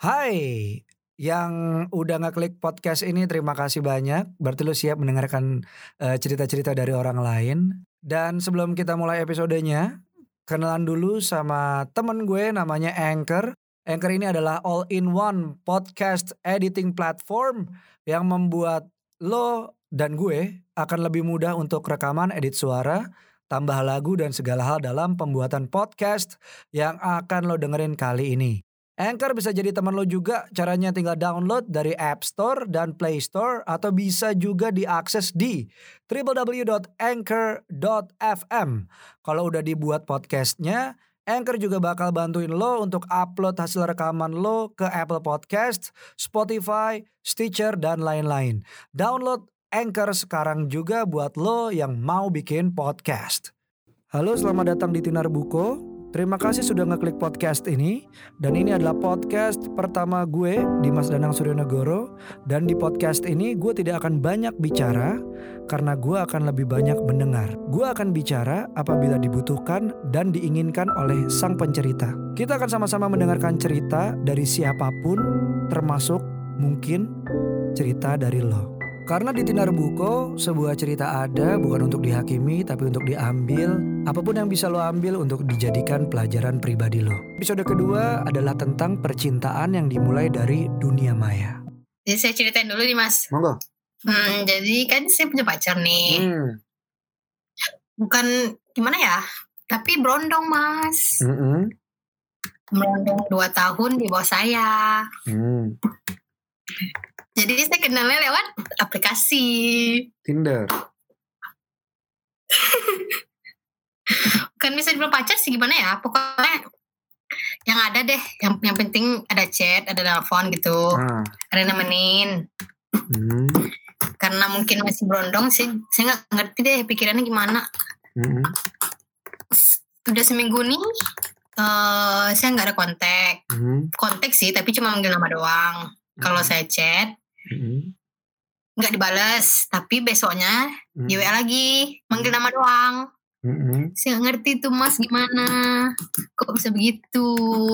Hai, yang udah ngeklik podcast ini terima kasih banyak. Berarti lu siap mendengarkan eh, cerita-cerita dari orang lain. Dan sebelum kita mulai episodenya, kenalan dulu sama temen gue namanya Anchor. Anchor ini adalah all-in-one podcast editing platform yang membuat lo dan gue akan lebih mudah untuk rekaman, edit suara, tambah lagu dan segala hal dalam pembuatan podcast yang akan lo dengerin kali ini. Anchor bisa jadi teman lo juga. Caranya tinggal download dari App Store dan Play Store atau bisa juga diakses di www.anchor.fm. Kalau udah dibuat podcastnya, Anchor juga bakal bantuin lo untuk upload hasil rekaman lo ke Apple Podcast, Spotify, Stitcher, dan lain-lain. Download Anchor sekarang juga buat lo yang mau bikin podcast. Halo, selamat datang di Tinar Buko. Terima kasih sudah ngeklik podcast ini dan ini adalah podcast pertama gue Dimas Danang Suryonegoro dan di podcast ini gue tidak akan banyak bicara karena gue akan lebih banyak mendengar. Gue akan bicara apabila dibutuhkan dan diinginkan oleh sang pencerita. Kita akan sama-sama mendengarkan cerita dari siapa pun termasuk mungkin cerita dari lo. Karena di Tinar Buko, sebuah cerita ada bukan untuk dihakimi tapi untuk diambil. Apa pun yang bisa lo ambil untuk dijadikan pelajaran pribadi lo. Episode kedua adalah tentang percintaan yang dimulai dari dunia maya. Jadi saya ceritain dulu nih mas. Monggo. Hmm, jadi kan saya punya pacar nih. Hmm. Bukan gimana ya, tapi berondong mas. Mm-mm. Berondong dua tahun di bawah saya. Hmm. Jadi saya kenalnya lewat aplikasi. Tinder. Bukan bisa dibilang pacar sih gimana ya. Pokoknya yang ada deh. Yang, yang penting ada chat, ada telepon gitu. Ah. Ada nemenin. Hmm. Karena mungkin masih berondong sih. Saya nggak ngerti deh pikirannya gimana. Mm-mm. Udah seminggu nih. eh saya nggak ada kontak. Hmm. kontak sih tapi cuma manggil nama doang kalau saya chat Mm-mm. nggak dibales tapi besoknya Hmm. di WA lagi manggil nama doang Mm-mm. saya ngerti tuh mas gimana kok bisa begitu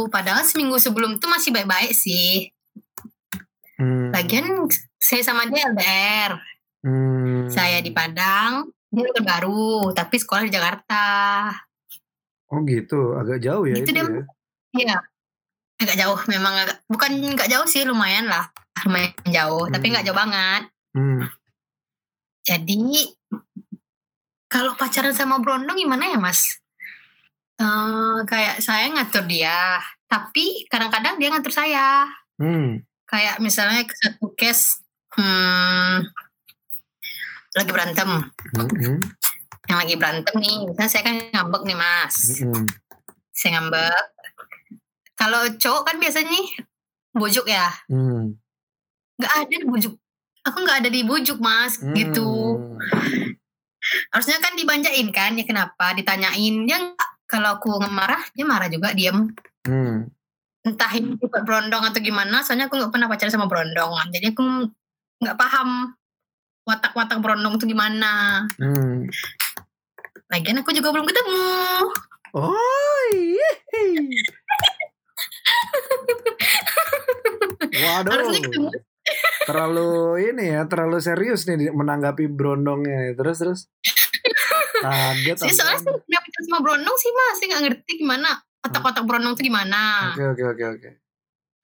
padahal seminggu sebelum tuh masih baik-baik sih Hmm. lagian saya sama dia LDR Hmm. saya di Padang dia baru tapi sekolah di Jakarta Oh gitu, agak jauh ya Gitu itu deh. ya. iya agak jauh memang agak bukan nggak jauh sih lumayan lah lumayan jauh tapi Hmm. nggak jauh banget Hmm. Jadi kalau pacaran sama Brondong gimana ya mas? Eh, kayak saya ngatur dia, tapi kadang-kadang dia ngatur saya. Hmm. Kayak misalnya satu case, hmm, lagi berantem, Mm-mm. yang lagi berantem nih, misalnya saya kan ngambek nih mas, Mm-mm. saya ngambek. Kalau cowok kan biasanya nih bujuk ya, Hmm. nggak ada di bujuk. Aku nggak ada di bujuk mas, gitu. Harusnya kan dibanjain kan ya kenapa ditanyain nggak kalau aku marah dia marah juga diam Hmm. entah ini tipe berondong atau gimana soalnya aku nggak pernah pacaran sama berondong jadi aku nggak paham watak-watak berondong itu gimana Hmm. lagian aku juga belum ketemu Oh iya. harusnya ketemu Waduh. Terlalu ini ya, terlalu serius nih menanggapi brondongnya. Terus terus. Kaget. sih soalnya saya nggak pacaran sama berondong sih mas saya nggak ngerti gimana watak-watak berondong itu gimana Oke oke oke oke.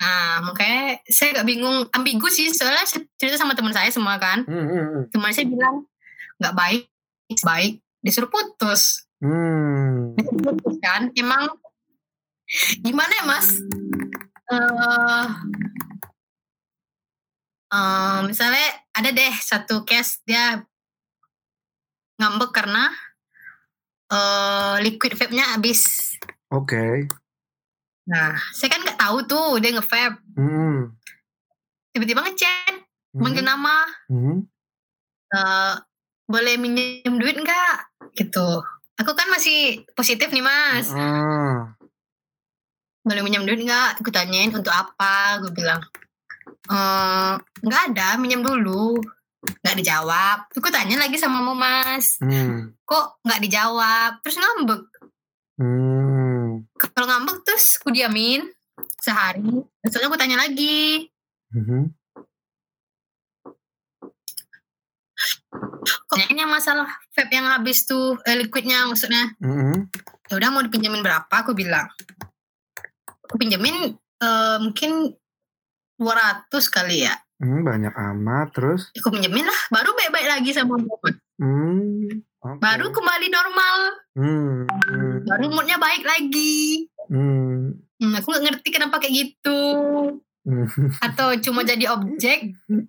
nah makanya saya nggak bingung ambigu sih soalnya saya cerita sama teman saya semua kan Hmm, hmm, hmm. teman saya bilang nggak baik baik disuruh putus Hmm. putus kan emang gimana ya mas eh eh, misalnya ada deh satu case dia ngambek karena eh liquid vape-nya habis Oke. nah saya kan nggak tahu tuh dia nge-vape Hmm. tiba-tiba ngechat Hmm. manggil nama Hmm. eh boleh minjem duit nggak gitu aku kan masih positif nih mas Ah. boleh minjem duit nggak aku tanyain untuk apa gue bilang "Eh, nggak ada minjem dulu. Nggak dijawab. Aku tanya lagi sama mas. Hmm. kok nggak dijawab? Terus ngambek. Hmm. kalau ngambek terus aku diamin sehari. Besoknya aku tanya lagi. Kok kayaknya masalah vape yang habis tuh eh, liquidnya maksudnya. Mhm. ya udah mau dipinjemin berapa? Aku bilang. Aku pinjemin eh, mungkin 200 kali ya Hmm, banyak amat terus. aku pinjemin lah baru baik-baik lagi sama mood Hmm. oke. baru kembali normal Hmm. hmm, baru moodnya baik lagi Hmm. Hmm, aku nggak ngerti kenapa kayak gitu Hmm. atau cuma jadi objek Hmm,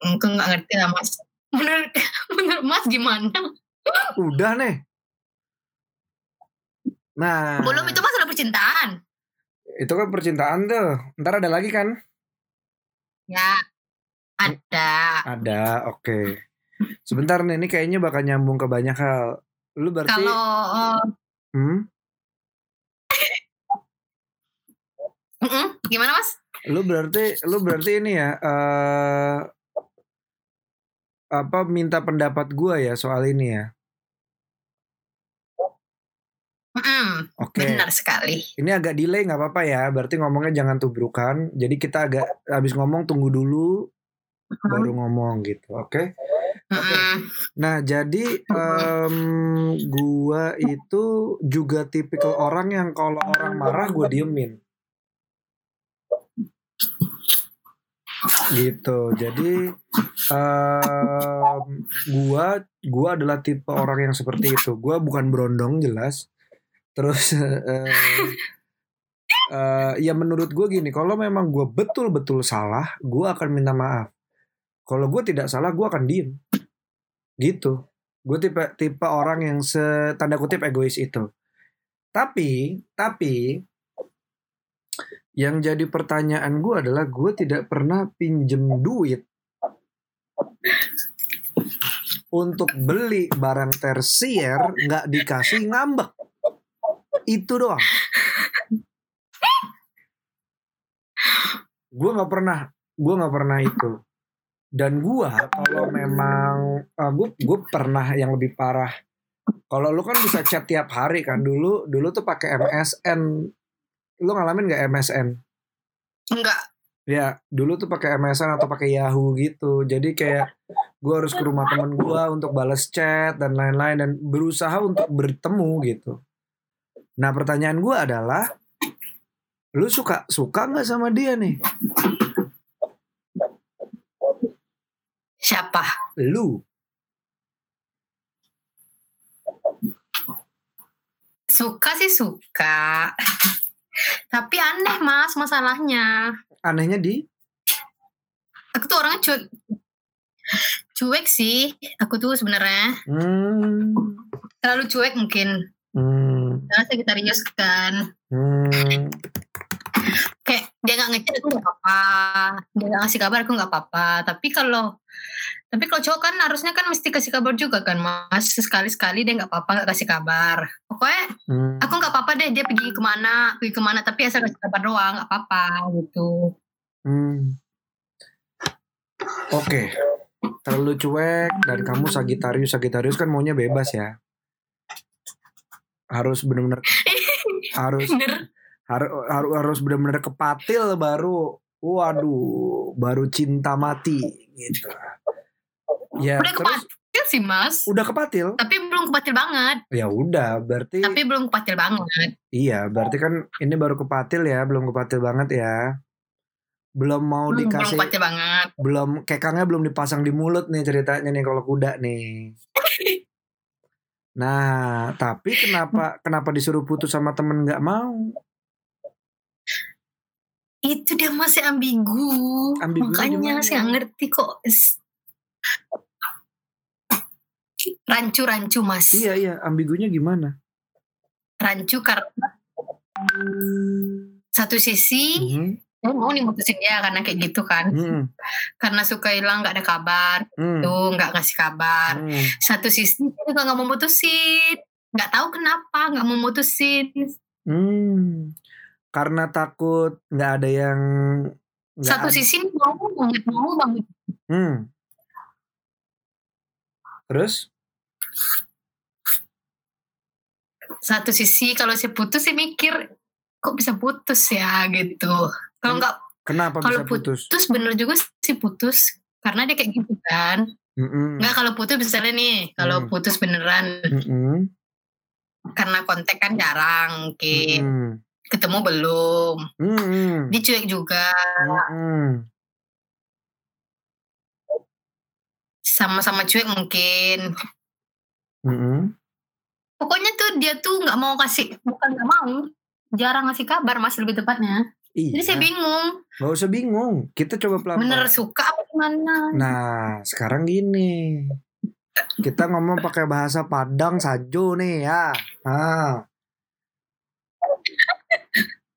aku nggak ngerti lah mas menurut menurut mas gimana Udah nih. Nah, belum itu masalah percintaan itu kan percintaan tuh. Ntar ada lagi kan? ya ada Ada, oke. Sebentar nih, ini kayaknya bakal nyambung ke banyak hal. Lu berarti, kalau hmm? mm-mm, gimana mas lu berarti, lu berarti ini ya, eh apa minta pendapat gua ya soal ini ya? Oke. benar sekali Ini agak delay nggak apa-apa ya. Berarti ngomongnya jangan tubrukan. Jadi kita agak habis ngomong tunggu dulu baru ngomong gitu. Oke. Mm-mm. Nah, jadi em, gua itu juga tipikal orang yang kalau orang marah gue diemin. Gitu. Jadi em, gua gua adalah tipe orang yang seperti itu. Gua bukan berondong jelas. Terus eh, eh, ya menurut gue gini, kalau memang gue betul-betul salah, gue akan minta maaf. Kalau gue tidak salah, gue akan diem. Gitu. Gue tipe tipe orang yang se tanda kutip egois itu. Tapi tapi yang jadi pertanyaan gue adalah gue tidak pernah pinjem duit untuk beli barang tersier nggak dikasih ngambek itu doang. Gue nggak pernah gue nggak pernah itu. Dan gua kalau memang uh, gue gue pernah yang lebih parah. Kalau lu kan bisa chat tiap hari kan. Dulu dulu tuh pakai MSN lu ngalamin nggak MSN enggak ya dulu tuh pakai MSN atau pakai Yahoo gitu. Jadi kayak gua harus ke rumah temen gua untuk balas chat dan lain-lain. Dan berusaha untuk bertemu gitu nah pertanyaan gua adalah lu suka suka nggak sama dia nih? Siapa? Lu. Suka sih suka. Tapi aneh mas masalahnya. Anehnya di? Aku tuh orangnya cuek cuek sih aku tuh sebenarnya. Hmm, terlalu cuek mungkin. Hmm, karena Sagittarius kan. Hmm. kayak dia nggak ngechat aku nggak apa-apa. Dia nggak ngasih kabar aku nggak apa-apa. Tapi kalau tapi kalau cowok kan harusnya kan mesti kasih kabar juga kan mas. Sekali sekali dia nggak apa-apa nggak kasih kabar. Pokoknya Hmm. aku nggak apa-apa deh dia pergi ke mana pergi ke mana tapi asal kasih kabar doang nggak apa-apa gitu. Hmm. Oke, terlalu cuek dan kamu Sagitarius Sagitarius kan maunya bebas ya. Harus benar-benar harus harus harus harus benar-benar kepatil baru, waduh, baru cinta mati gitu. Ya udah terus kepatil sih mas udah kepatil, tapi belum kepatil banget ya udah berarti tapi belum kepatil banget iya berarti kan ini baru kepatil ya, belum kepatil banget ya. Belum mau Hmm, belum dikasih kepatil banget belum kekangnya belum dipasang di mulut nih ceritanya nih kalau kuda nih. Nah, tapi kenapa kenapa disuruh putus sama temen nggak mau? itu dia masih ambigu, Ambigunya makanya saya nggak ngerti kok. Rancu-rancu mas. Iya iya, ambigunya gimana? rancu karena satu sisi Mhm, saya mau nih mutusin dia karena kayak gitu kan? Mhm, karena suka hilang nggak ada kabar. Mhm, tuh nggak ngasih kabar. Mhm. satu sisi dia juga nggak mau mutusin. Nggak tahu kenapa nggak mau mutusin. Hmm, Karena takut nggak ada yang nggak satu ada- sisi mau banget mau banget. Hmm. Terus? satu sisi kalau saya putus saya mikir kok bisa putus ya? Gitu kalau Hmm. nggak Kenapa kalau bisa putus? putus bener juga sih putus karena dia kayak gitu kan Mm-mm. nggak kalau putus misalnya nih kalau Hmm. putus beneran Mm-mm. karena kontak kan jarang mungkin Mm-mm. ketemu belum Mm-mm. dia cuek juga Mm-mm. sama-sama cuek mungkin Mm-mm. pokoknya tuh dia tuh nggak mau kasih bukan nggak mau jarang ngasih kabar mas lebih tepatnya Iya. jadi saya bingung Gak usah bingung. Kita coba pelan-pelan. bener suka apa gimana Nah, sekarang gini. Kita ngomong pakai bahasa Padang sajo nih ya. Nah.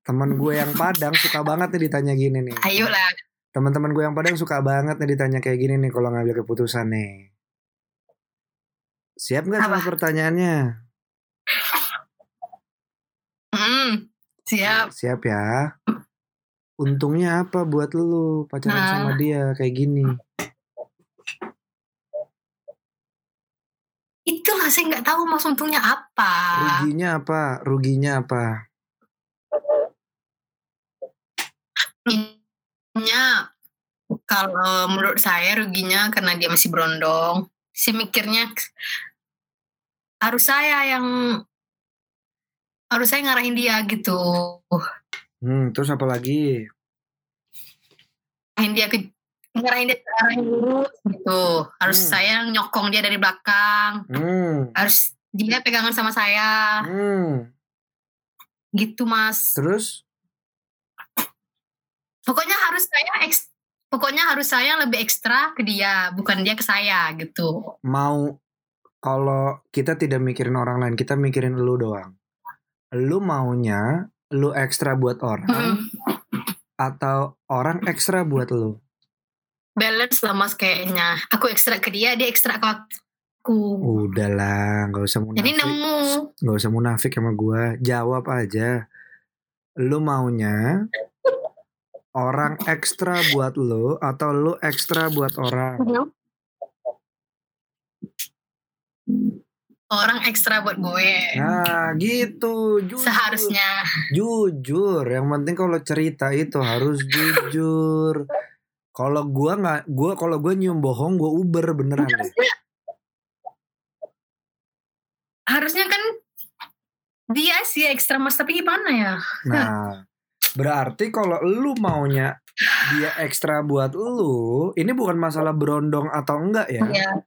Temen gue yang Padang suka banget nih ditanya gini nih. ayolah Teman-teman gue yang Padang suka banget nih ditanya kayak gini nih kalau ngambil keputusan nih. Siap gak sama pertanyaannya? hmm, siap Siap ya. Untungnya apa buat lu pacaran Nah. sama dia kayak gini? itulah saya nggak tahu mas untungnya apa Ruginya apa? Ruginya apa? ruginya kalau menurut saya ruginya karena dia masih berondong saya mikirnya harus saya yang harus saya ngarahin dia gitu Hmm, terus apa lagi? ngarahin dia ke ngarahin dia ke arah yang lurus gitu harus Hmm. saya nyokong dia dari belakang Hmm, harus dia pegangan sama saya hmm. gitu mas Terus? pokoknya harus saya eks pokoknya harus saya lebih ekstra ke dia bukan dia ke saya gitu mau kalau kita tidak mikirin orang lain, kita mikirin lu doang. Lu maunya lu ekstra buat orang Mm-mm. atau orang ekstra buat lu? balance lah mas kayaknya aku ekstra ke dia dia ekstra ke aku Udahlah, nggak usah jadi munafik. nemu Nggak usah munafik sama gua. Jawab aja. Lu maunya orang ekstra buat lu atau lu ekstra buat orang? Orang ekstra buat gue. Nah, gitu. Jujur. seharusnya. Jujur yang penting kalau cerita itu harus jujur. Kalau gua nggak gua kalau gua nyium bohong gua uber beneran deh. Harusnya kan dia sih ekstra mas tapi gimana ya? Nah berarti kalau lu maunya dia ekstra buat lu ini bukan masalah berondong atau enggak ya? Ya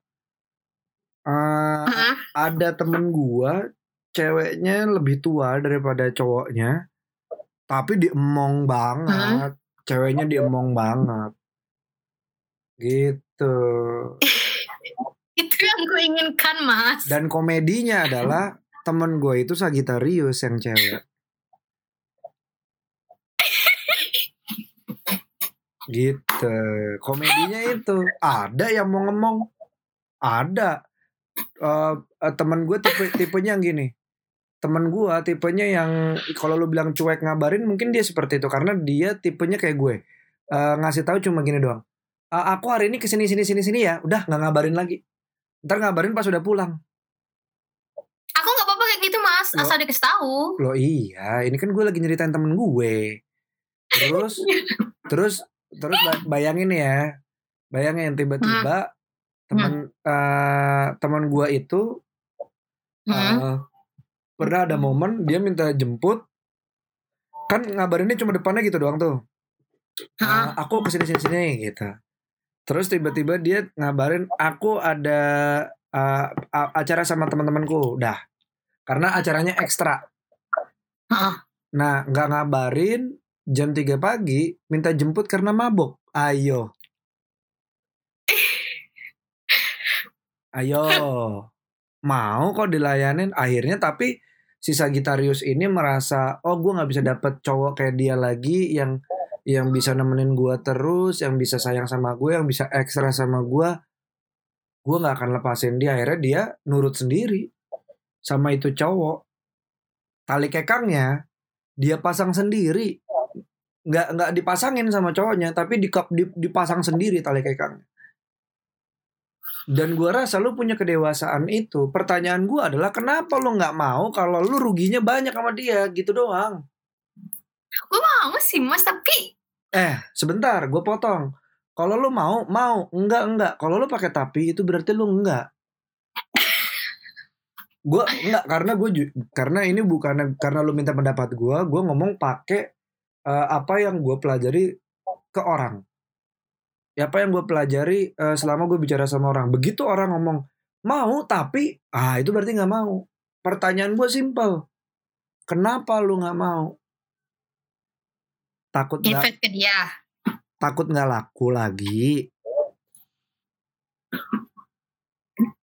Eh, Heeh. ada temen gua ceweknya lebih tua daripada cowoknya tapi diemong banget ceweknya diemong banget. Gitu. Itu yang gue inginkan mas. Dan komedinya adalah temen gue itu Sagitarius yang cewek. Gitu. Komedinya itu. Ada yang mau ngomong? Ada Eh eh, temen gue tipe tipenya yang gini. Temen gue tipenya yang kalau lu bilang cuek ngabarin mungkin dia seperti itu. Karena dia tipenya kayak gue. Eh, ngasih tahu cuma gini doang. "Ah, aku hari ini ke sini sini sini sini ya. Udah nggak ngabarin lagi. Ntar ngabarin pas udah pulang. Aku nggak apa-apa kayak gitu mas. Loh. asal dikasih tahu. Loh iya, ini kan gue lagi nyeritain temen gue. Terus, terus, terus ba- bayangin ya, bayangin tiba-tiba temen eh, teman gue itu Hmm. eh, pernah ada momen dia minta jemput, kan ngabarinnya cuma depannya gitu doang tuh. Heeh. aku ke sini sini sini gitu. Terus tiba-tiba dia ngabarin aku ada a- acara sama teman-temanku, dah. Karena acaranya ekstra. Heeh. Nah, nggak ngabarin jam 3 pagi, minta jemput karena mabok. Ayo. Ayo. Mau kok dilayanin akhirnya tapi si Sagittarius ini merasa oh gue nggak bisa dapet cowok kayak dia lagi yang yang bisa nemenin gue terus, yang bisa sayang sama gue, yang bisa ekstra sama gue. Gue nggak akan lepasin dia. Akhirnya dia nurut sendiri sama itu cowok. Tali kekangnya dia pasang sendiri nggak nggak dipasangin sama cowoknya tapi di, di- dipasang sendiri tali kekang dan gua rasa lu punya kedewasaan itu pertanyaan gua adalah kenapa lu nggak mau kalau lu ruginya banyak sama dia gitu doang Gue mau sih mas, tapi Eh, sebentar, gue potong. Kalau lu mau, mau. Enggak, enggak. Kalau lu pakai tapi itu berarti lu enggak. Gue enggak karena gue karena ini bukan karena lu minta pendapat gue, gue ngomong pakai uh, apa yang gue pelajari ke orang. Ya, apa yang gue pelajari uh, selama gue bicara sama orang. Begitu orang ngomong mau tapi ah itu berarti nggak mau. Pertanyaan gue simpel. Kenapa lu nggak mau? Takut ke dia. Takut nggak laku lagi.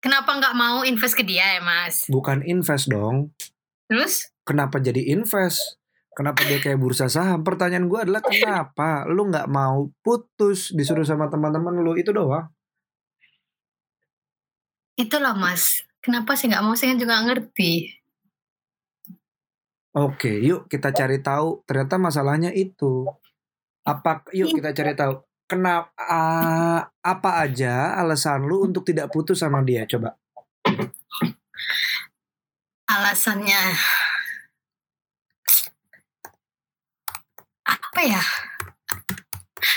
Kenapa nggak mau invest ke dia ya mas? Bukan invest dong. Terus? Kenapa jadi invest? Kenapa dia kayak bursa saham? Pertanyaan gue adalah kenapa lu nggak mau putus disuruh sama teman-teman lu itu doang? Itulah mas. Kenapa sih nggak mau? Saya juga ngerti. Oke, yuk kita cari tahu. Ternyata masalahnya itu. Apa? Yuk kita cari tahu kenapa uh, apa aja alasan lu untuk tidak putus sama dia coba alasannya apa ya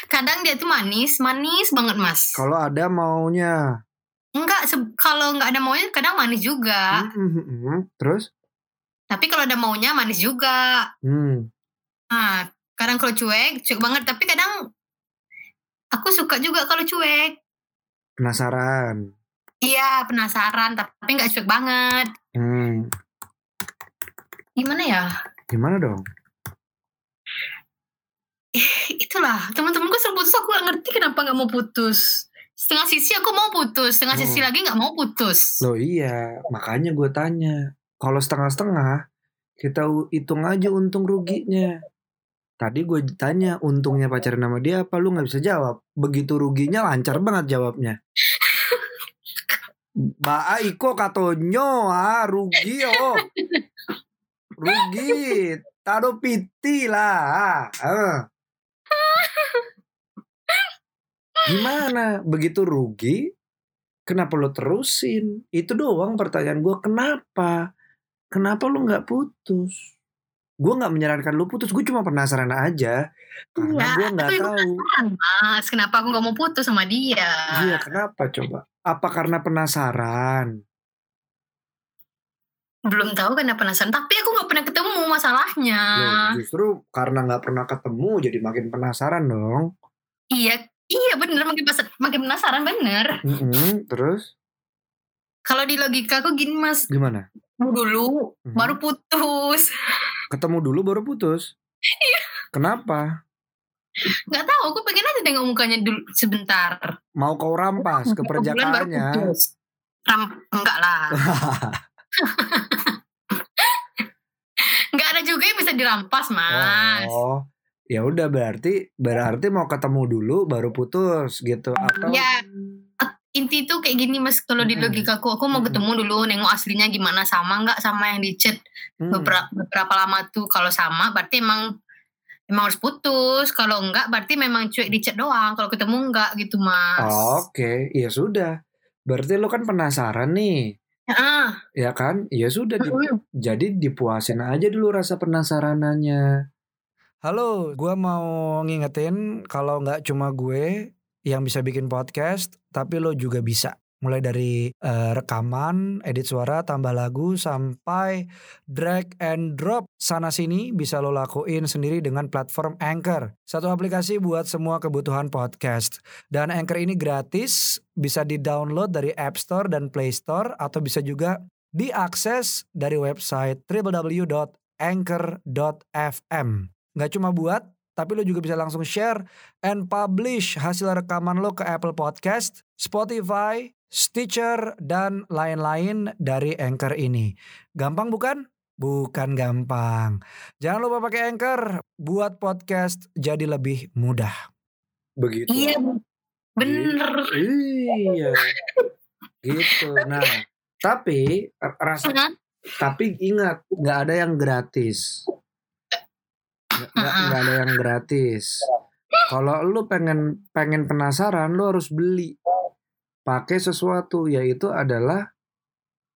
kadang dia tuh manis manis banget mas kalau ada maunya enggak kalau nggak ada maunya kadang manis juga mm -hmm. terus tapi kalau ada maunya manis juga hmm. nah kadang kalau cuek cuek banget tapi kadang Aku suka juga kalau cuek. Penasaran. Iya, penasaran, tapi nggak cuek banget. Hmm. Gimana ya? Gimana dong? Itulah, teman-temanku selalu putus, aku gak ngerti kenapa nggak mau putus. Setengah sisi aku mau putus, setengah oh. sisi lagi nggak mau putus. Loh iya, makanya gue tanya. Kalau setengah-setengah, kita hitung aja untung ruginya. Tadi gue tanya untungnya pacaran sama dia apa lu nggak bisa jawab. Begitu ruginya lancar banget jawabnya. Ba iko katonyo ah rugi oh. Rugi. Tado piti lah. Ah. Gimana? Begitu rugi, kenapa lo terusin? Itu doang pertanyaan gue. Kenapa? Kenapa lo nggak putus? gue nggak menyarankan lu putus gue cuma penasaran aja karena ya, gue nggak tahu mas kenapa aku nggak mau putus sama dia iya kenapa coba apa karena penasaran belum tahu karena penasaran tapi aku nggak pernah ketemu masalahnya Loh, justru karena nggak pernah ketemu jadi makin penasaran dong iya iya bener makin makin penasaran bener mm -hmm, terus kalau di logika aku gini mas gimana dulu mm -hmm. baru putus Ketemu dulu baru putus? Iya. Kenapa? Gak tahu, aku pengen aja tengok mukanya dulu sebentar. Mau kau rampas ke perjakaannya? Ram, enggak lah. Enggak ada juga yang bisa dirampas, Mas. Oh. Ya udah berarti berarti mau ketemu dulu baru putus gitu atau? Ya inti tuh kayak gini mas. Kalau di logika aku aku mau ketemu dulu nengok aslinya gimana sama nggak sama yang di chat hmm. beberapa beberapa lama tuh. Kalau sama berarti emang emang harus putus. Kalau enggak berarti memang cuek di chat doang. Kalau ketemu enggak gitu mas. Oke okay. ya sudah. Berarti lo kan penasaran nih. Ya, ya kan? Ya sudah di, jadi dipuasin aja dulu rasa penasaranannya Halo, gue mau ngingetin kalau nggak cuma gue yang bisa bikin podcast, tapi lo juga bisa. Mulai dari uh, rekaman, edit suara, tambah lagu, sampai drag and drop sana sini bisa lo lakuin sendiri dengan platform Anchor. Satu aplikasi buat semua kebutuhan podcast. Dan Anchor ini gratis, bisa di-download dari App Store dan Play Store, atau bisa juga diakses dari website www.anchor.fm. Gak cuma buat tapi lo juga bisa langsung share and publish hasil rekaman lo ke Apple Podcast, Spotify, Stitcher, dan lain-lain dari Anchor ini. Gampang bukan? Bukan gampang. Jangan lupa pakai Anchor buat podcast jadi lebih mudah. Begitu. Iya, bener. Iya. gitu. Nah, tapi rasa tapi ingat nggak ada yang gratis nggak ada yang gratis kalau lu pengen pengen penasaran lu harus beli pakai sesuatu yaitu adalah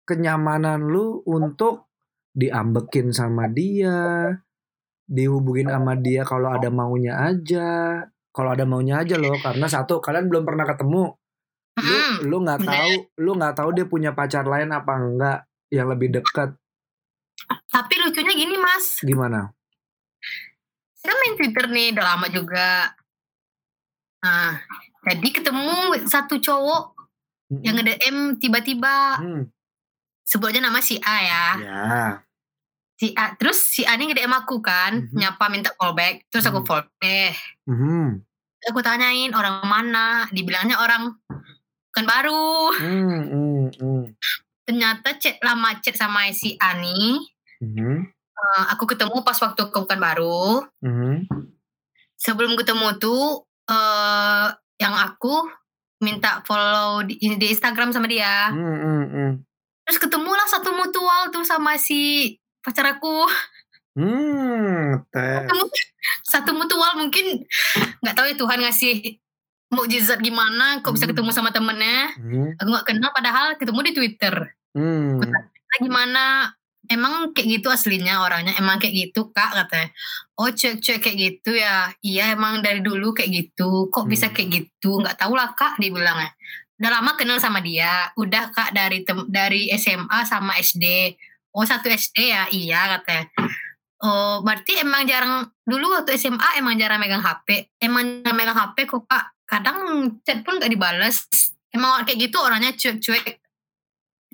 kenyamanan lu untuk diambekin sama dia dihubungin sama dia kalau ada maunya aja. Kalau ada maunya aja loh, karena satu kalian belum pernah ketemu. Lu lu nggak tahu, lu nggak tahu dia punya pacar lain apa enggak yang lebih dekat. Tapi lucunya gini mas, Gimana? Saya main Twitter nih udah lama juga. Nah, jadi ketemu satu cowok Mm-mm. yang nge-DM tiba-tiba Hmm, sebut aja nama si A ya. ya. Si A terus si A ini nge-DM aku kan, Mhm. nyapa minta callback, terus aku Mhm. follow deh. Mhm. Aku tanyain orang mana, dibilangnya orang kan baru. Hmm, hmm, hmm. Ternyata chat lama chat sama si A nih. Mhm. Eh, aku ketemu pas waktu ke Bukan Baru. Mhm. Sebelum ketemu tuh eh yang aku minta follow di, di Instagram sama dia. Hmm, hmm, hmm. Terus ketemulah satu mutual tuh sama si pacar aku. Hmm, satu mutual mungkin nggak tahu ya Tuhan ngasih mukjizat gimana kok bisa Hmm. ketemu sama temennya. Hmm, Aku nggak kenal padahal ketemu di Twitter. hmm. Gimana emang kayak gitu aslinya orangnya emang kayak gitu kak katanya. Oh cek kayak gitu ya? Iya emang dari dulu kayak gitu. Kok bisa Hmm. kayak gitu? Nggak tahu lah kak dibilangnya. Udah lama kenal sama dia. Udah kak dari tem dari SMA sama SD oh satu SD ya? Iya katanya. Oh berarti emang jarang dulu waktu SMA emang jarang megang HP emang jarang megang HP kok kak. Kadang chat pun gak dibalas. Emang kayak gitu orangnya cuek cuek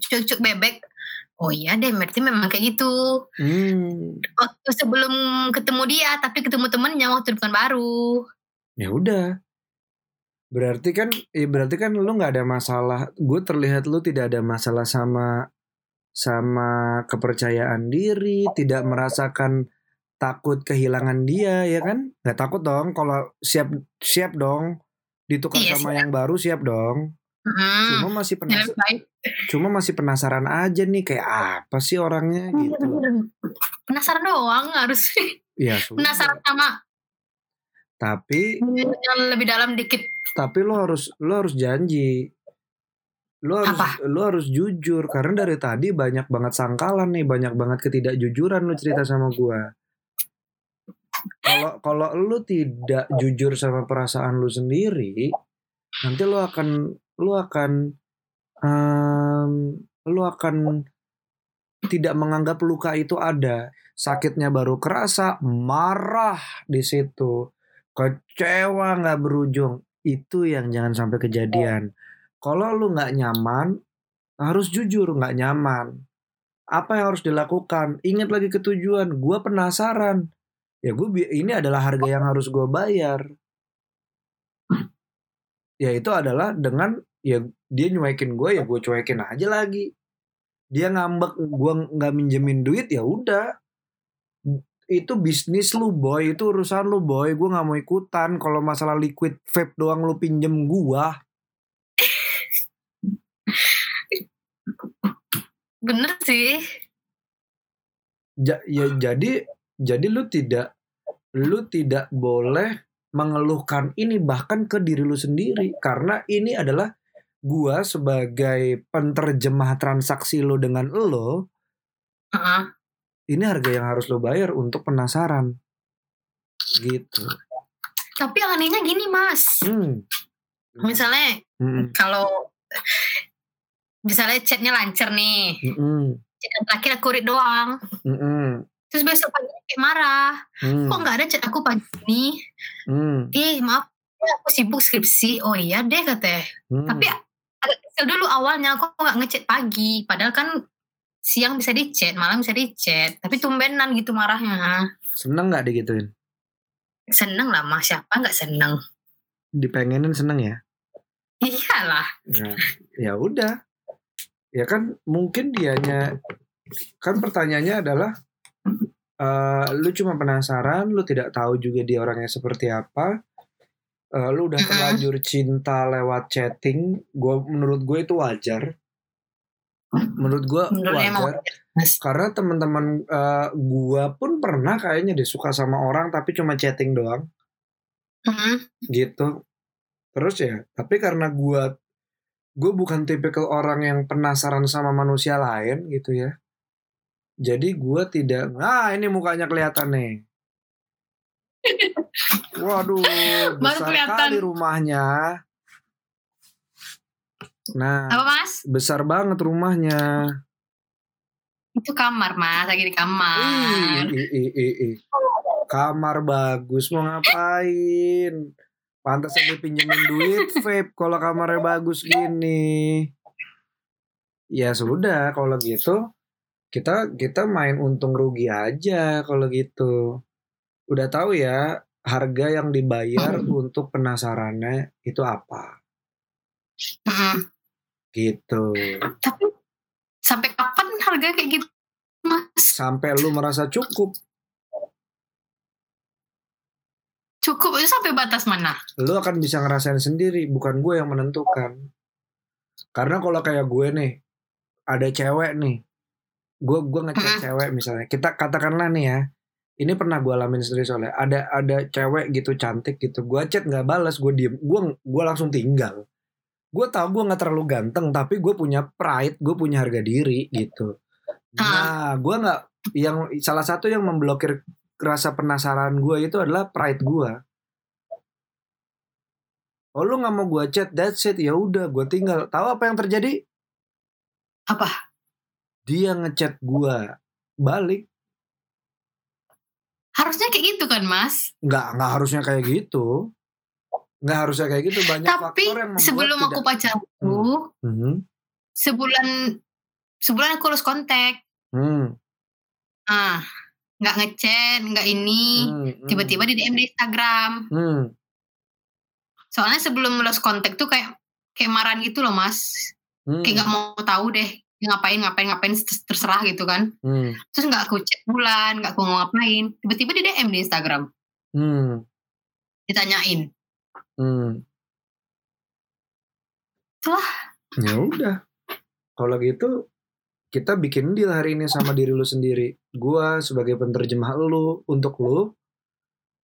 cuek cuek bebek Oh iya deh, berarti memang kayak gitu. Hmm. Waktu sebelum ketemu dia, tapi ketemu temennya waktu depan baru. Ya udah. Berarti kan, ya berarti kan lu nggak ada masalah. Gue terlihat lu tidak ada masalah sama sama kepercayaan diri, tidak merasakan takut kehilangan dia, ya kan? Nggak takut dong. Kalau siap siap dong, ditukar Iya, sama yang baru siap dong. Hmm. Cuma masih penasaran, cuma masih penasaran aja nih kayak apa sih orangnya gitu. Penasaran doang harus. Ya sudah. Penasaran sama Tapi yang lebih dalam dikit. tapi lo harus lo harus janji lo harus Apa? lo harus jujur karena dari tadi banyak banget sangkalan nih banyak banget ketidakjujuran lo cerita sama gua kalau kalau lo tidak jujur sama perasaan lo sendiri nanti lo akan lo akan em, lo akan tidak menganggap luka itu ada. Sakitnya baru kerasa marah di situ. Kecewa nggak berujung. Itu yang jangan sampai kejadian. Kalau lu nggak nyaman harus jujur nggak nyaman. Apa yang harus dilakukan? Ingat lagi ke tujuan gue penasaran. Ya gue ini adalah harga yang harus gue bayar ya itu adalah dengan ya dia nyuekin gue ya gue cuekin aja lagi. Dia ngambek gue nggak minjemin duit ya udah. Itu bisnis lu boy. Itu urusan lu boy. Gue nggak mau ikutan. Kalau masalah liquid vape doang lu pinjem gua. Bener sih. ja, ya jadi jadi lu tidak lu tidak boleh mengeluhkan ini bahkan ke diri lu sendiri karena ini adalah gua sebagai penterjemah transaksi lu dengan lo Heeh. ini harga yang harus lo bayar untuk penasaran gitu Tapi yang anehnya gini mas. hmm. Misalnya Mm-mm. kalau misalnya chatnya lancar nih. Mm-mm. Chat yang terakhir aku read doang. Mm-mm. Terus besok pagi kayak marah. Mm. Kok nggak ada chat aku pagi ini? Mm. Ih maaf, ya, aku sibuk skripsi. Oh iya deh katanya. Mm. Tapi agak kesel dulu awalnya aku nggak ngechat pagi. Padahal kan siang bisa di-chat, malam bisa di-chat. Tapi tumbenan gitu marahnya. seneng nggak digituin Seneng lah mas, siapa nggak seneng? dipengenin seneng ya Iyalah. Nah, ya udah. Ya kan mungkin dianya kan pertanyaannya adalah eh, lu cuma penasaran, lu tidak tahu juga dia orangnya seperti apa. Eh, lu udah terlanjur cinta lewat chatting, gua menurut gue itu wajar. Menurut gue wajar. karena teman-teman eh, gua pun pernah kayaknya deh suka sama orang tapi cuma chatting doang. Gitu. Terus ya tapi karena gua gue bukan tipikal orang yang penasaran sama manusia lain gitu ya jadi gua tidak ah ini mukanya kelihatan nih Waduh, Baru besar kelihatan. kali rumahnya. Nah, Apa mas? besar banget rumahnya. Itu kamar mas, lagi di kamar. Ih, ih, ih, ih. Kamar bagus mau ngapain? Pantas dipinjemin duit vape kalau kamarnya bagus gini. Ya sudah kalau gitu kita kita main untung rugi aja kalau gitu. Udah tahu ya harga yang dibayar untuk penasarannya itu apa Mm-mm. gitu. Tapi sampai kapan harga kayak gitu mas? Sampai lu merasa cukup, Cukup itu sampai batas mana? lu akan bisa ngerasain sendiri, bukan gue yang menentukan. Karena kalau kayak gue nih, ada cewek nih, gue gue ngechat cewek misalnya, kita katakanlah nih ya, ini pernah gue alamin sendiri soalnya, ada ada cewek gitu cantik gitu, gue chat nggak balas, gue diem, gue gue langsung tinggal. Gue tau gue nggak terlalu ganteng, tapi gue punya pride, gue punya harga diri gitu. Nah, gue nggak yang salah satu yang memblokir rasa penasaran gue itu adalah pride gue. Oh lu nggak mau gue chat, that's it. Ya udah, gue tinggal. Tahu apa yang terjadi? Apa? Dia ngechat gue balik. Harusnya kayak gitu kan mas? Nggak, nggak harusnya kayak gitu. Nggak harusnya kayak gitu. Banyak Tapi faktor yang sebelum aku tidak- pacarku, Mhm. sebulan sebulan aku lulus kontak. Hmm, Ah, nggak ngechat, nggak ini. hmm, hmm, Tiba-tiba di DM di Instagram. hmm. Soalnya sebelum lulus kontak tuh kayak kayak marahan gitu loh mas. hmm, Kayak nggak mau tahu deh ngapain ngapain ngapain ter- terserah gitu kan. hmm, Terus nggak aku chat bulan, nggak aku mau ngapain. Tiba-tiba di DM di Instagram, hmm, ditanyain. hmm. Ya udah. Kalau gitu kita bikin deal hari ini sama diri lu sendiri. Gua sebagai penerjemah lu untuk lu,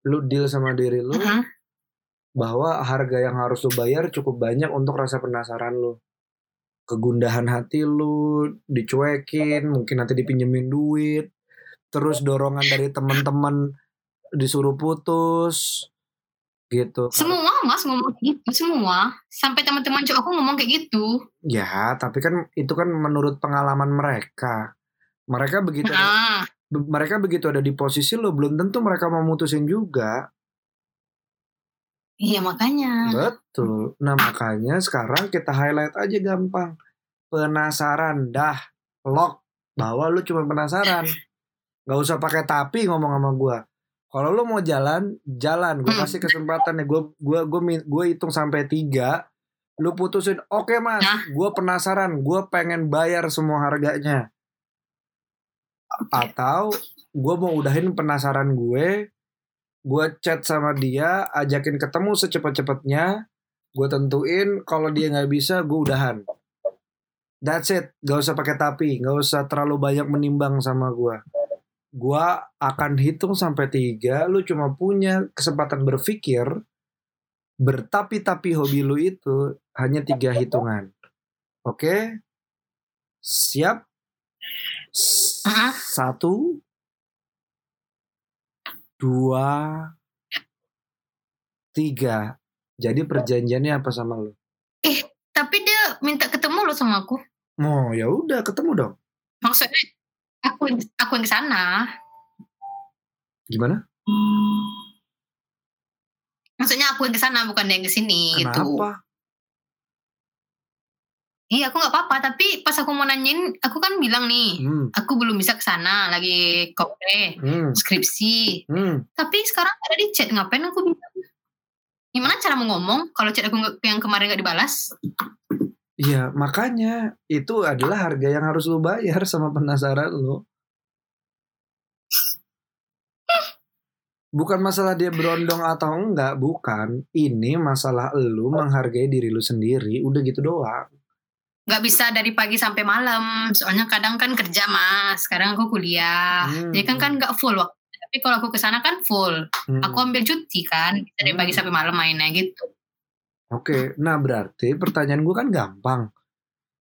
lu deal sama diri lu Heeh. bahwa harga yang harus lu bayar cukup banyak untuk rasa penasaran lu. Kegundahan hati lu dicuekin, mungkin nanti dipinjemin duit, terus dorongan dari teman-teman disuruh putus gitu. Semua mas ngomong gitu semua. Sampai teman-teman cowok aku ngomong kayak gitu. Ya, tapi kan itu kan menurut pengalaman mereka. Mereka begitu ada, Nah, be- mereka begitu ada di posisi lo belum tentu mereka mau mutusin juga. Iya makanya. Betul. Nah, makanya sekarang kita highlight aja gampang. Penasaran dah lock bahwa lu cuma penasaran. Gak usah pakai tapi ngomong sama gua. Kalau lu mau jalan, jalan. Gue Hmm. kasih kesempatan nih. Gue gua gua gua hitung sampai tiga. Lu putusin, oke mas, Nah. gue penasaran, gue pengen bayar semua harganya. Atau gue mau udahin penasaran gue, gue chat sama dia, ajakin ketemu secepat-cepatnya, gue tentuin kalau dia nggak bisa, gue udahan. That's it, gak usah pakai tapi, gak usah terlalu banyak menimbang sama gue. Gue akan hitung sampai tiga, lu cuma punya kesempatan berpikir, bertapi-tapi hobi lu itu hanya tiga hitungan. Oke? Siap? S- Heeh. Satu, dua, tiga. Jadi perjanjiannya apa sama lu? Tapi dia minta ketemu loh sama aku. Oh ya udah ketemu dong. Maksudnya aku aku yang ke sana. Gimana? Maksudnya aku yang ke sana bukan dia yang ke sini gitu. Kenapa? Iya, aku nggak apa-apa, tapi pas aku mau nanyain, aku kan bilang nih, Hmm, aku belum bisa ke sana, lagi kopre, hmm, skripsi. hmm. Tapi sekarang ada di chat, ngapain aku bilang? Gimana cara mau ngomong kalau chat aku yang kemarin nggak dibalas? Iya makanya itu adalah harga yang harus lu bayar sama penasaran lu. Bukan masalah dia berondong atau enggak, bukan. Ini masalah lu menghargai diri lu sendiri, udah gitu doang. Nggak bisa dari pagi sampai malam, soalnya kadang kan kerja mas, sekarang aku kuliah. Hmm, Jadi kan kan nggak full waktu. Tapi kalau aku ke sana kan full. Hmm. Aku ambil cuti kan, dari pagi Hmm. sampai malam mainnya gitu. Oke, nah berarti pertanyaan gue kan gampang.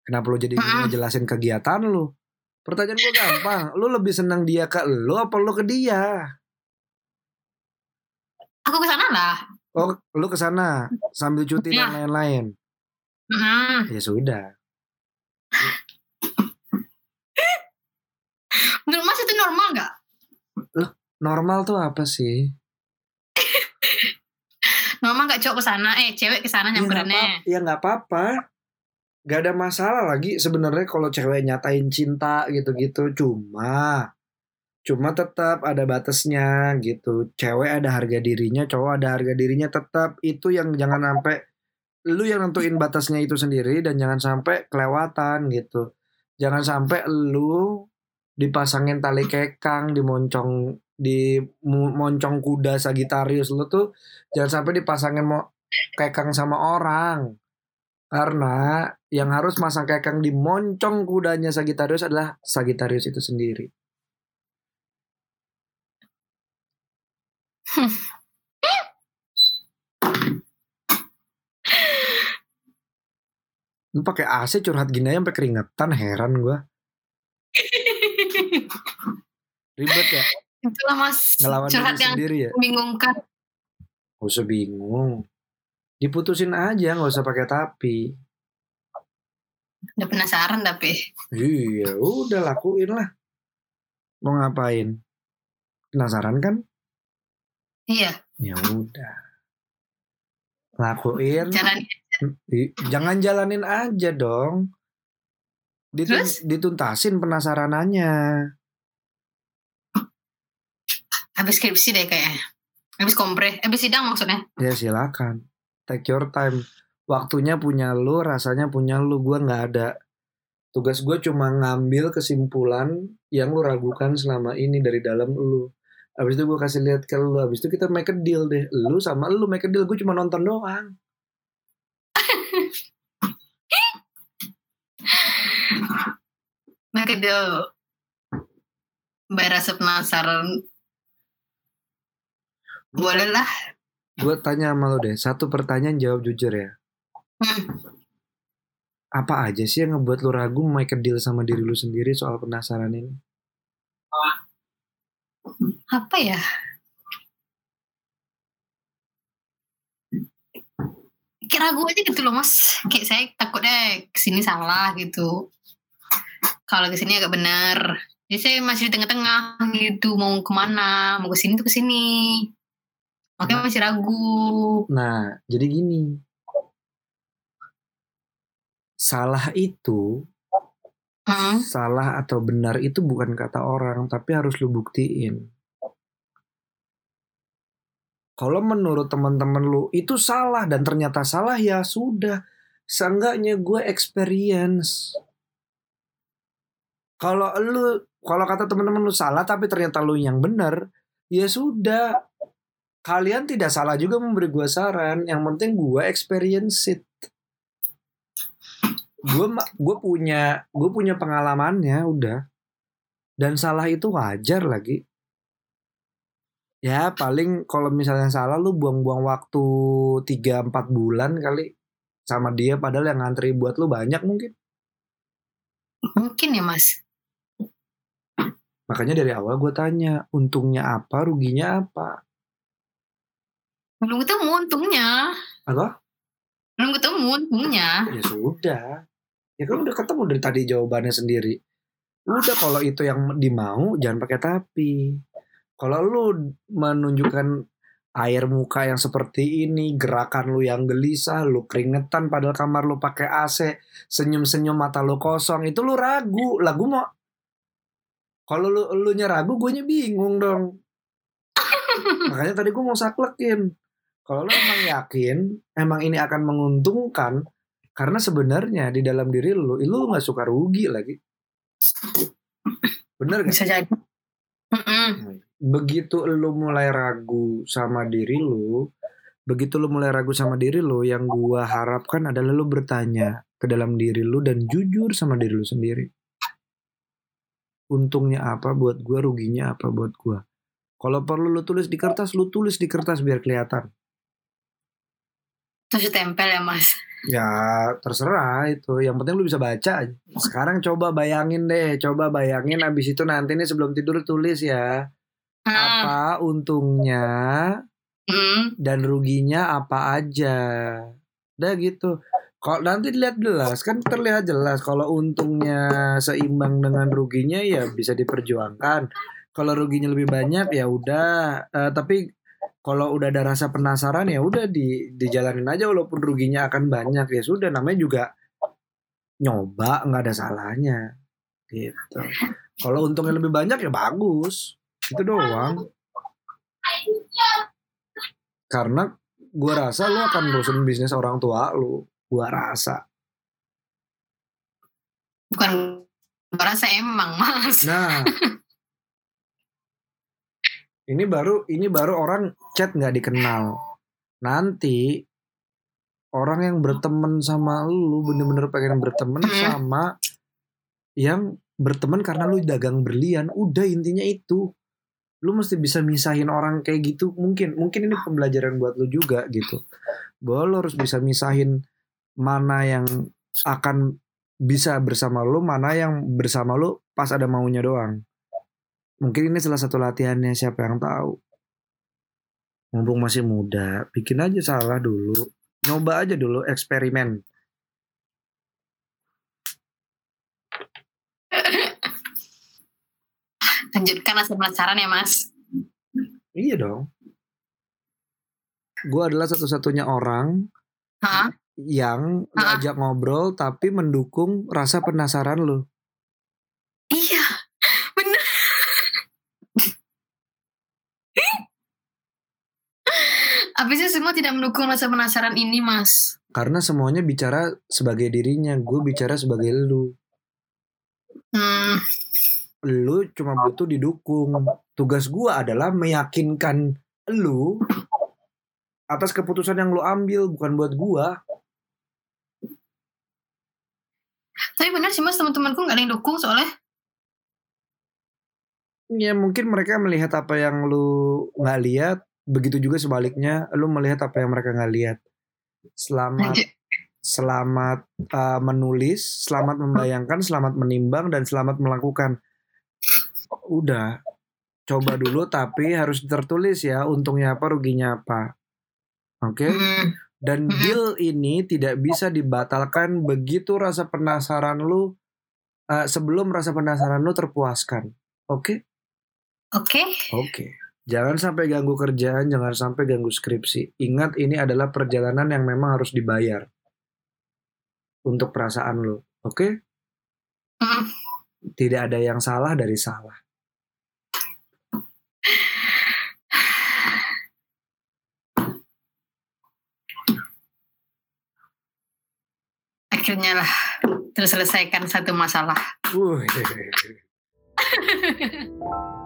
Kenapa lu jadi Mm-mm. ngejelasin kegiatan lu? Pertanyaan gue gampang. Lu lebih senang dia ke lu apa lu ke dia? Aku ke sana lah. Oh, lu ke sana sambil cuti dan Iya. lain-lain. Mm. Ya sudah. Menurut Mas itu normal nggak? Normal tuh apa sih? Normal nggak cowok ke sana? Eh, cewek ke sana Ya nggak nyamperinnya. apa- ya nggak apa-apa. Gak ada masalah lagi sebenarnya kalau cewek nyatain cinta gitu-gitu. Cuma, cuma tetap ada batasnya gitu. Cewek ada harga dirinya, cowok ada harga dirinya. Tetap itu yang jangan sampai lu yang nentuin batasnya itu sendiri dan jangan sampai kelewatan gitu. Jangan sampai lu dipasangin tali kekang, dimoncong di moncong kuda Sagitarius lu tuh jangan sampai dipasangin mo kekang sama orang. Karena yang harus masang kekang di moncong kudanya Sagitarius adalah Sagitarius itu sendiri. Lu pakai AC curhat gini aja sampai keringetan heran gua. Ribet ya Itulah Mas. ngelawan Curhat yang sendiri ya. membingungkan. Gak usah bingung. Diputusin aja nggak usah pakai tapi. Udah penasaran tapi. Iya, udah lakuin lah. Mau ngapain? Penasaran kan? Iya, Ya udah. Lakuin. I- Jangan jalanin aja dong. Ditun- Terus? dituntasin penasaranannya. habis skripsi deh kayaknya. Habis kompre, habis sidang maksudnya. Ya silakan. Take your time. Waktunya punya lu, rasanya punya lu. Gua nggak ada. Tugas gue cuma ngambil kesimpulan yang lu ragukan selama ini dari dalam lu. Habis itu gue kasih lihat ke lu. Habis itu kita make a deal deh. Lu sama lu make a deal. Gue cuma nonton doang. Mereka dia bayar rasa penasaran. Boleh lah. Gue tanya sama lu deh. Satu pertanyaan jawab jujur ya. Hmm. Apa aja sih yang ngebuat lu ragu make a deal sama diri lu sendiri soal penasaran ini? Apa ya? Ragu aja gitu loh mas. Kayak saya takutnya ke sini salah gitu. Kalau ke sini agak benar. Jadi saya masih di tengah-tengah gitu. Mau ke mana? Mau ke sini tuh ke sini. Makanya masih ragu. Nah, jadi gini. Salah itu Hmm. salah atau benar itu bukan kata orang, tapi harus lu buktiin. Kalau menurut teman-teman lu itu salah dan ternyata salah ya sudah. Seenggaknya gue experience. Kalau lu kalau kata teman-teman lu salah tapi ternyata lu yang benar, ya sudah. Kalian tidak salah juga memberi gue saran. Yang penting gue experience it gue gue punya gue punya pengalamannya udah dan salah itu wajar lagi ya paling kalau misalnya salah lu buang-buang waktu 3-4 bulan kali sama dia padahal yang ngantri buat lu banyak mungkin. Mungkin ya mas. makanya dari awal gue tanya untungnya apa? Ruginya apa? Belum ketemu untungnya. apa? Belum ketemu untungnya. ya sudah. Ya kan udah ketemu dari tadi jawabannya sendiri. Udah kalau itu yang dimau jangan pakai tapi kalau lu menunjukkan air muka yang seperti ini gerakan lu yang gelisah lu keringetan padahal kamar lu pakai AC senyum-senyum mata lu kosong itu lu ragu lah gua mau kalau lu lu ragu gue bingung dong makanya tadi gue mau saklekin kalau lu emang yakin emang ini akan menguntungkan karena sebenarnya di dalam diri lu, lu nggak suka rugi lagi. Bener gak? Bisa jadi. Begitu lu mulai ragu sama diri lu, begitu lu mulai ragu sama diri lu, yang gua harapkan adalah lu bertanya ke dalam diri lu dan jujur sama diri lu sendiri. Untungnya apa buat gua, ruginya apa buat gua. Kalau perlu lu tulis di kertas, lu tulis di kertas biar kelihatan. Terus ditempel ya mas. Ya terserah itu. Yang penting lu bisa baca aja. Sekarang coba bayangin deh. Coba bayangin abis itu nanti nih sebelum tidur tulis ya. Ah, Apa untungnya Hmm. dan ruginya apa aja. Udah gitu. Kalau nanti dilihat jelas kan terlihat jelas kalau untungnya seimbang dengan ruginya ya bisa diperjuangkan. Kalau ruginya lebih banyak ya udah Eh, tapi kalau udah ada rasa penasaran ya udah di dijalanin aja walaupun ruginya akan banyak ya sudah namanya juga nyoba nggak ada salahnya gitu. Kalau untungnya lebih banyak ya bagus. Itu doang. Karena gua rasa lu akan bosen bisnis orang tua lu. Gua rasa. Bukan merasa emang mas. Nah. ini baru ini baru orang chat nggak dikenal. Nanti orang yang berteman sama lu bener-bener pengen berteman Hmm. sama yang berteman karena lu dagang berlian. Udah intinya itu. Lu mesti bisa misahin orang kayak gitu. Mungkin mungkin ini pembelajaran buat lu juga gitu. Bahwa lu harus bisa misahin mana yang akan bisa bersama lu, mana yang bersama lu pas ada maunya doang. Mungkin ini salah satu latihannya siapa yang tahu. Mumpung masih muda, bikin aja salah dulu. Nyoba aja dulu eksperimen. Lanjutkan rasa penasaran ya mas. Iya dong. Gue adalah satu-satunya orang Hah? yang ngajak ngobrol tapi mendukung rasa penasaran lu. Iya. Bener. Habisnya semua tidak mendukung rasa penasaran ini mas. Karena semuanya bicara sebagai dirinya, gue bicara sebagai lu. Hmm. Lu cuma butuh didukung. Tugas gue adalah meyakinkan lu atas keputusan yang lu ambil, bukan buat gue. Tapi benar sih mas teman-temanku nggak ada yang dukung soalnya. Ya mungkin mereka melihat apa yang lu nggak lihat, begitu juga sebaliknya, lu melihat apa yang mereka nggak lihat. Selamat Lanjut. selamat uh, menulis, selamat membayangkan, selamat menimbang dan selamat melakukan. Udah, coba dulu tapi harus tertulis ya untungnya apa, ruginya apa. Oke? Hmm. Dan Mhm. deal ini tidak bisa dibatalkan begitu rasa penasaran lu uh, sebelum rasa penasaran lu terpuaskan. Oke? Oke. Oke. Jangan sampai ganggu kerjaan, jangan sampai ganggu skripsi. Ingat ini adalah perjalanan yang memang harus dibayar. Untuk perasaan lo. Oke? Hmm. Tidak ada yang salah dari salah. Akhirnya lah terselesaikan satu masalah. Wuih.